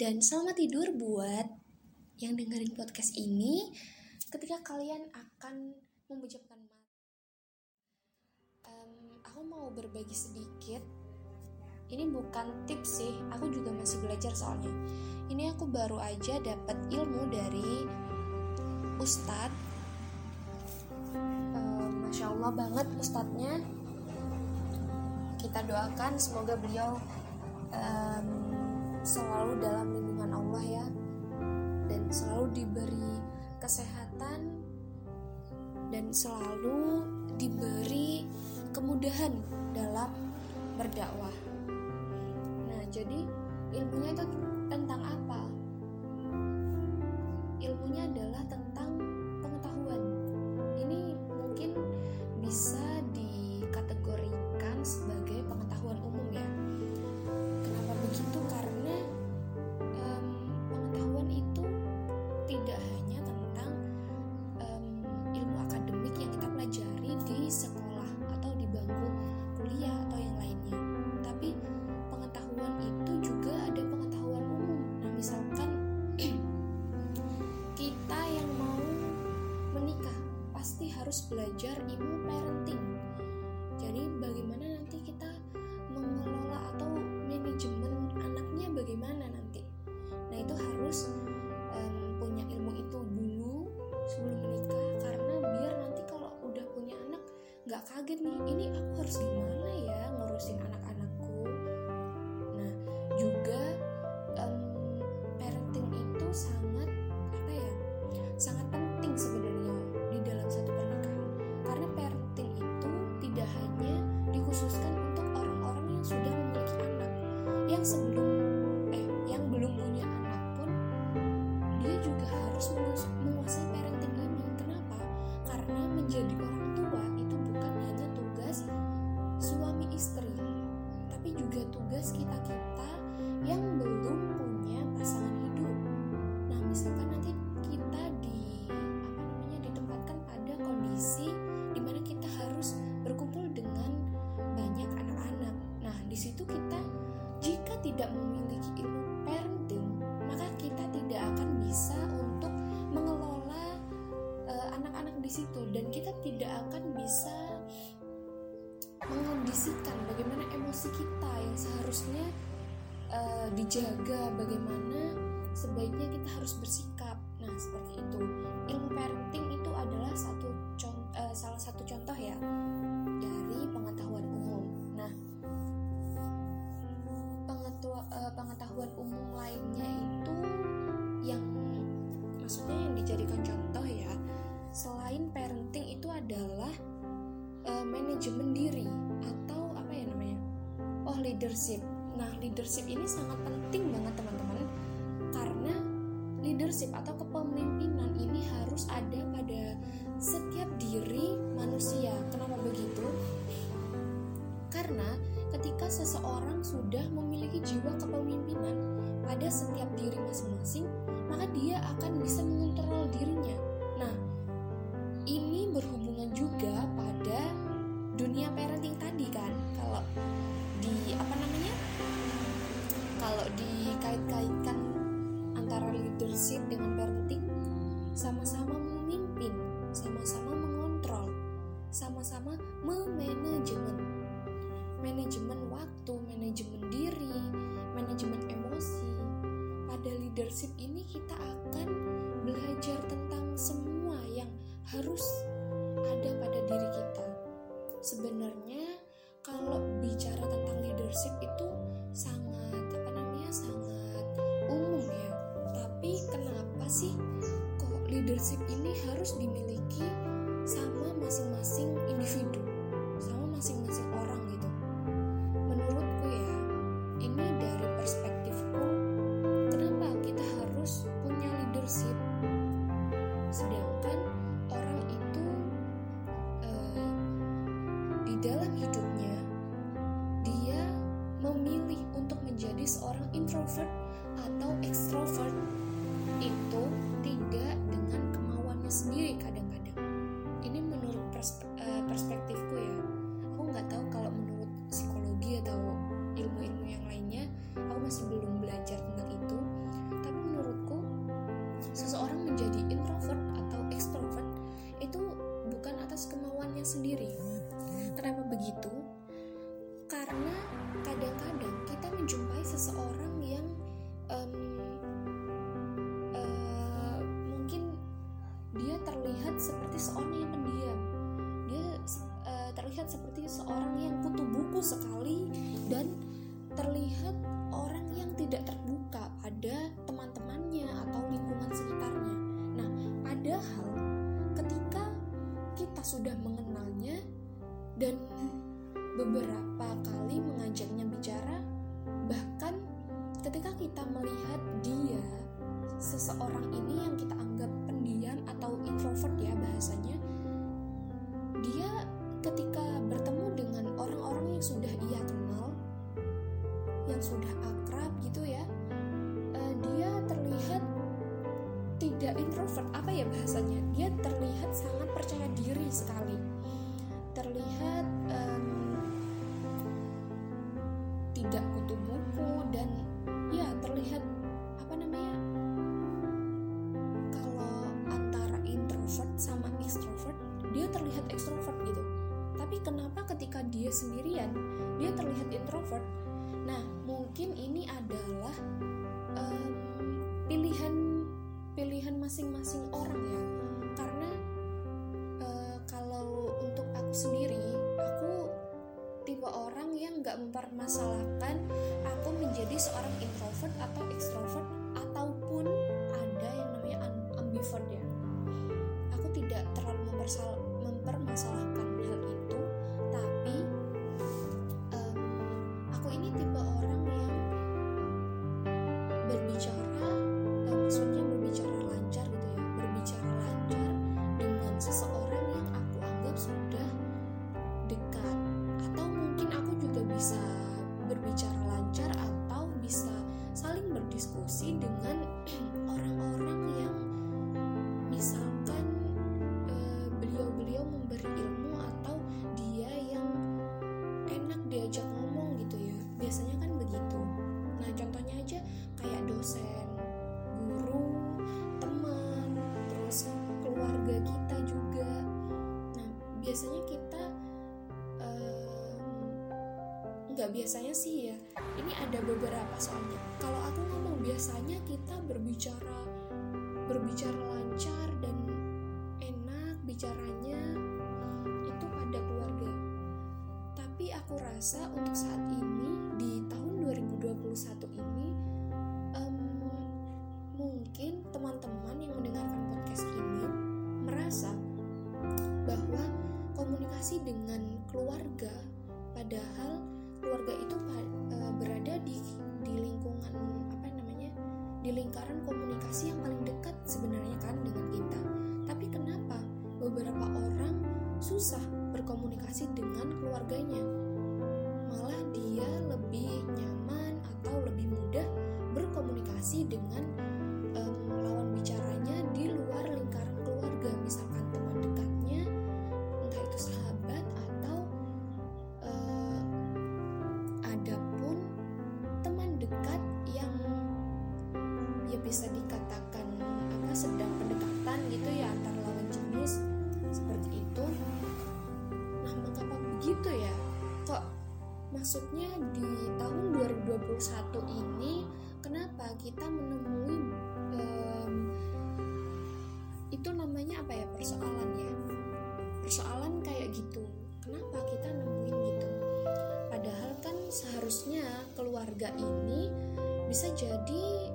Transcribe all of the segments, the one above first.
dan selamat tidur buat yang dengerin podcast ini ketika kalian akan memejamkan mata. Um, aku mau berbagi sedikit. Ini bukan tips sih, aku juga masih belajar soalnya. Ini aku baru aja dapat ilmu dari Ustadz. Um, Masya Allah banget Ustadznya. Kita doakan semoga beliau um, selalu dalam lindungan Allah ya dan selalu diberi kesehatan dan selalu diberi kemudahan dalam berdakwah. Nah, jadi ilmunya itu tentang apa? Ilmunya adalah tentang bisa mengondisikan bagaimana emosi kita yang seharusnya uh, dijaga, bagaimana sebaiknya kita harus bersikap. Nah, seperti itu. Ilmu parenting itu adalah satu contoh, uh, salah satu contoh ya dari pengetahuan umum. Nah, pengetahuan umum lainnya itu manajemen diri atau apa ya namanya? Oh leadership. Nah leadership ini sangat penting banget teman-teman karena leadership atau kepemimpinan ini harus ada pada setiap diri manusia. Kenapa begitu? Karena ketika seseorang sudah memiliki jiwa kepemimpinan pada setiap diri masing-masing, maka dia akan bisa mengontrol dirinya. Sama-sama memanajemen manajemen waktu, manajemen diri, manajemen emosi. Pada leadership ini kita akan belajar tentang semua yang harus ada pada diri kita. Sebenarnya kalau bicara tentang leadership itu sangat apa namanya sangat umum ya. Tapi kenapa sih kok leadership ini harus dimiliki masing-masing individu, sama masing-masing orang gitu? menurutku ya ini dari perspektifku kenapa kita harus punya leadership sedangkan orang itu eh, di dalam hidupnya sendiri. Kenapa begitu? Karena kadang-kadang kita menjumpai seseorang yang um, uh, mungkin dia terlihat seperti seorang yang pendiam. Dia uh, terlihat seperti seorang yang sudah akrab gitu ya uh, dia terlihat tidak introvert. Apa ya bahasanya? Dia terlihat sangat percaya diri sekali. Terlihat um, tipe orang yang nggak mempermasalahkan aku menjadi seorang introvert atau extrovert ataupun ada yang namanya ambivert ya. Aku tidak terlalu mempermasalahkan biasanya sih ya ini ada beberapa soalnya. Kalau aku ngomong biasanya kita berbicara berbicara lancar dan enak bicaranya itu pada keluarga. Tapi aku rasa untuk saat ini di tahun 2021 ini um, mungkin teman-teman yang mendengarkan podcast ini merasa bahwa komunikasi dengan keluarga padahal keluarga itu e, berada di di lingkungan apa namanya di lingkaran komunikasi yang paling dekat sebenarnya kan dengan kita. Tapi kenapa beberapa orang susah berkomunikasi dengan keluarganya? Malah dia lebih dekat yang ya bisa dikatakan apa sedang pendekatan gitu ya antar lawan jenis seperti itu. Nah mengapa begitu ya? Kok maksudnya di tahun 2021 ini kenapa kita menemui um, itu namanya apa ya persoalan ya persoalan kayak gitu. Kenapa kita nemuin gitu? Padahal kan seharusnya keluarga ini bisa jadi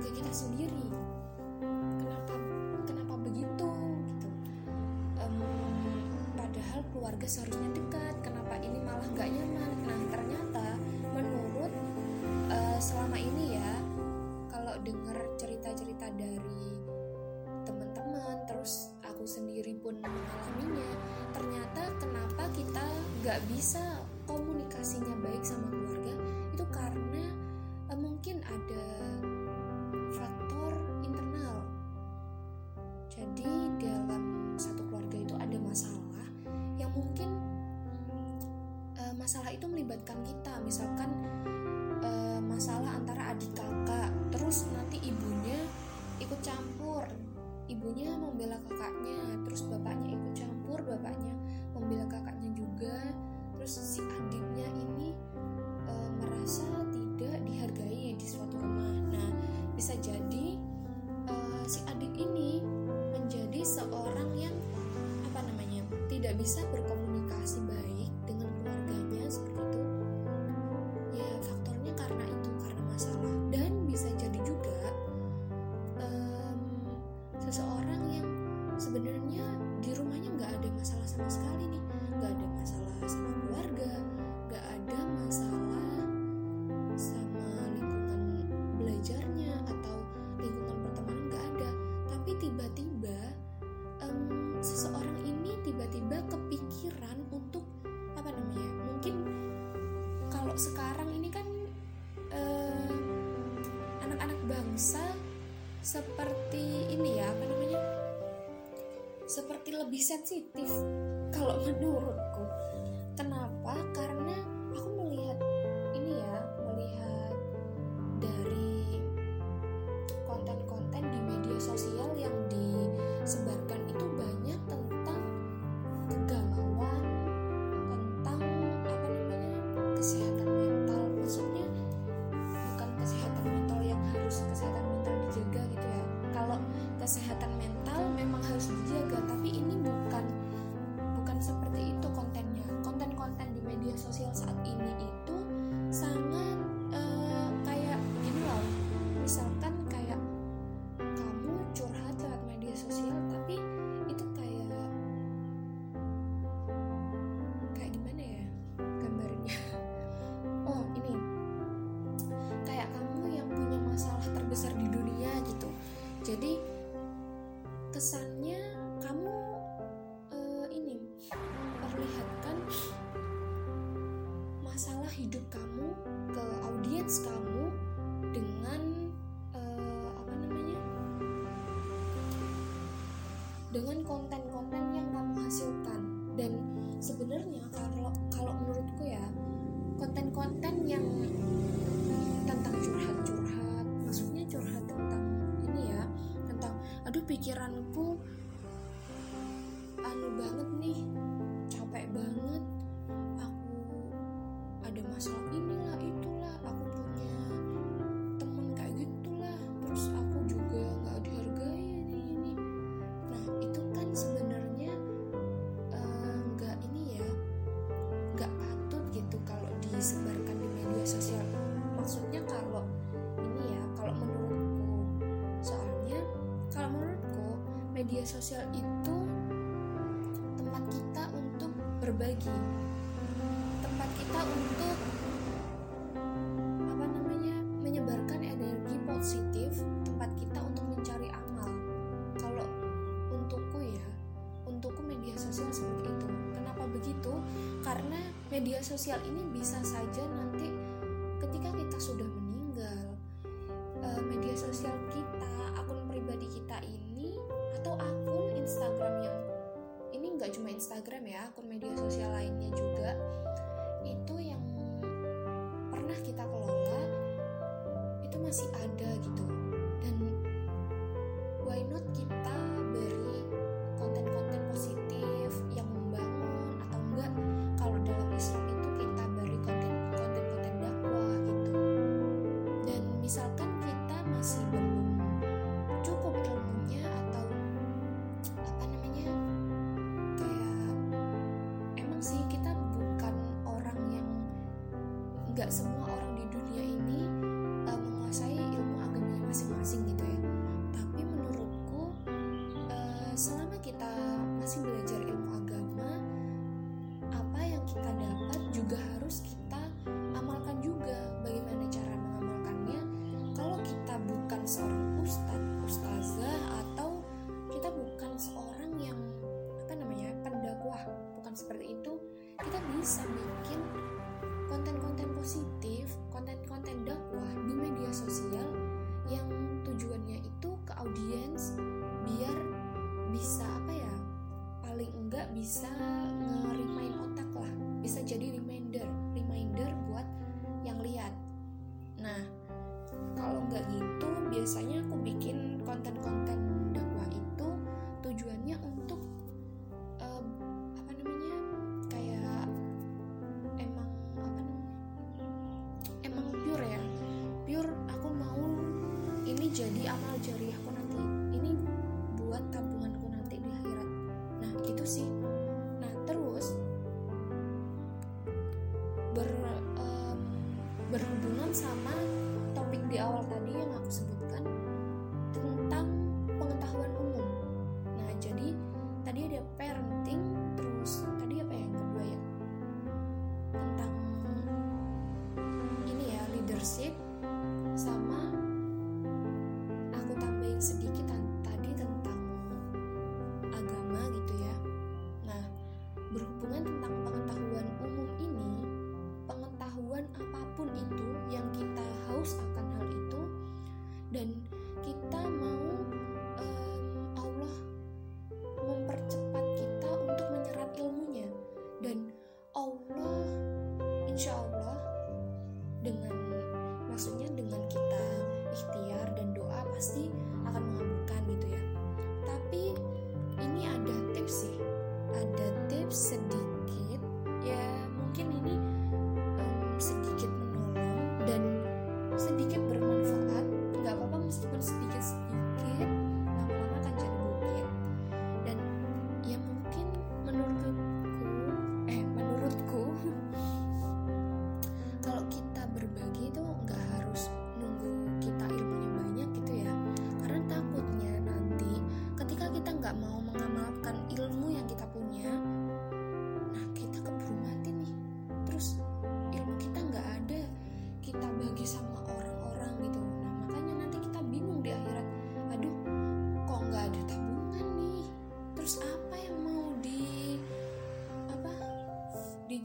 keluarga kita sendiri. Kenapa kenapa begitu gitu? Um, keluarga seharusnya dekat. Kenapa ini malah nggak nyaman? Nah ternyata menurut uh, selama ini ya kalau dengar cerita-cerita dari teman-teman terus aku sendiri pun mengalaminya ternyata kenapa kita nggak bisa komunikasinya baik sama keluarga? Itu karena uh, mungkin ada melibatkan kita. Misalkan uh, masalah antara adik kakak terus nanti ibunya ikut campur. Ibunya membela kakaknya terus bapaknya ikut campur bapaknya membela kakaknya juga. Terus si adiknya ini e, merasa tidak dihargai di suatu rumah. Nah bisa jadi e, si adik ini menjadi seorang yang apa namanya tidak bisa berkomunikasi seperti ini ya apa namanya? Seperti lebih sensitif kalau menurutku dijaga tapi ini bukan bukan seperti itu kontennya. Konten-konten di media sosial saat ini kamu ke audiens kamu dengan uh, apa namanya? Dengan konten-konten yang kamu hasilkan. Dan sebenarnya kalau kalau menurutku ya konten-konten yang tentang curhat-curhat maksudnya curhat tentang ini ya tentang aduh pikiranku media sosial maksudnya kalau ini ya kalau menurutku soalnya kalau menurutku media sosial itu tempat kita untuk berbagi. Tempat kita untuk apa namanya menyebarkan energi positif tempat kita untuk mencari amal. Kalau untukku ya untukku media sosial seperti itu. Kenapa begitu? Karena media sosial ini bisa saja nanti itu avisar.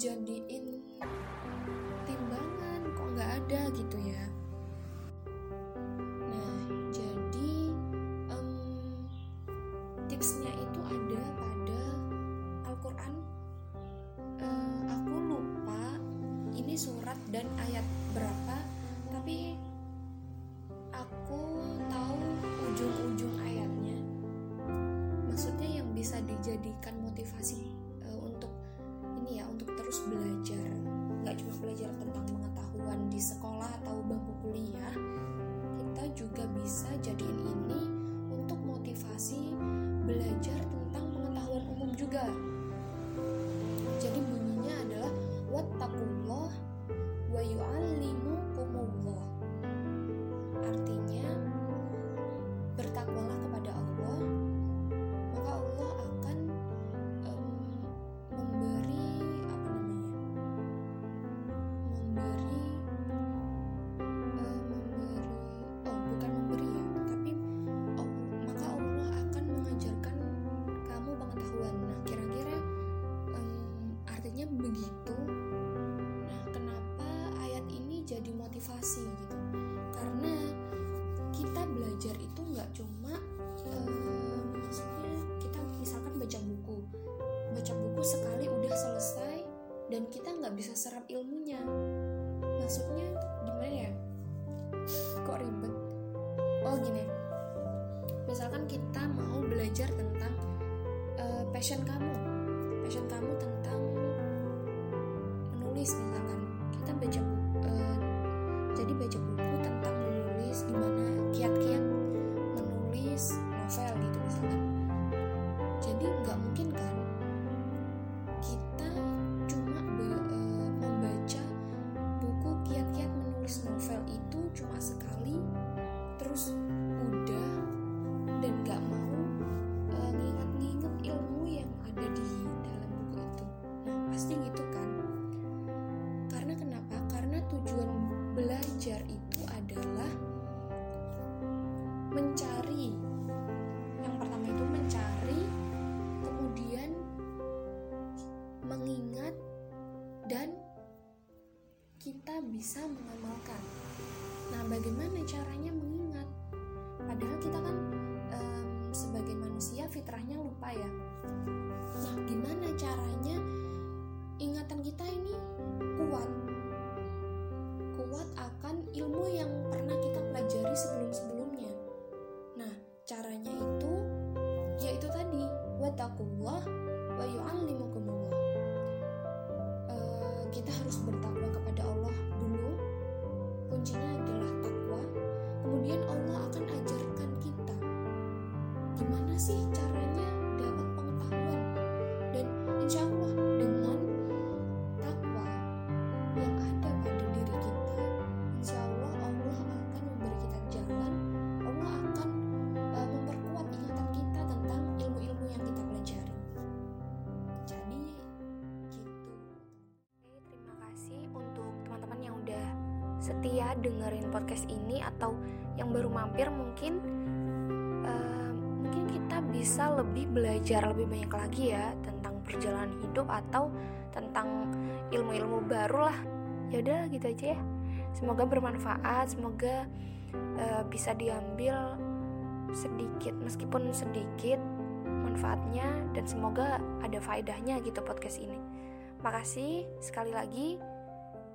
dijadiin timbangan kok nggak ada gitu ya. Nah jadi um, tipsnya itu ada pada Al-Quran. Uh, aku lupa ini surat dan ayat berapa tapi aku tahu ujung-ujung ayatnya. Maksudnya yang bisa dijadikan motivasi. belajar tentang pengetahuan umum juga. belajar itu nggak cuma uh, maksudnya kita misalkan baca buku. Baca buku sekali udah selesai dan kita nggak bisa serap ilmunya. Maksudnya gimana ya? Kok ribet? Oh gini. Misalkan kita mau belajar tentang uh, passion kamu. harus udah dan gak mau uh, nginget-nginget ilmu yang ada di dalam buku itu. Pasti gitu kan? Karena kenapa? Karena tujuan belajar itu adalah mencari. Yang pertama itu mencari kemudian mengingat dan kita bisa mengamalkan. Nah bagaimana caranya ya. Nah, gimana caranya ingatan kita ini kuat? Kuat akan ilmu yang pernah kita pelajari sebelum-sebelumnya. Nah, caranya itu yaitu tadi wattaqullah wa yu'allimukumullah. Uh, kita harus bertakwa kepada Allah dulu. Kuncinya adalah takwa. Kemudian Allah akan ajarkan kita gimana sih caranya setia dengerin podcast ini atau yang baru mampir mungkin eh, mungkin kita bisa lebih belajar lebih banyak lagi ya tentang perjalanan hidup atau tentang ilmu-ilmu baru lah. Ya udah gitu aja ya. Semoga bermanfaat semoga eh, bisa diambil sedikit meskipun sedikit manfaatnya dan semoga ada faedahnya gitu podcast ini. Makasih sekali lagi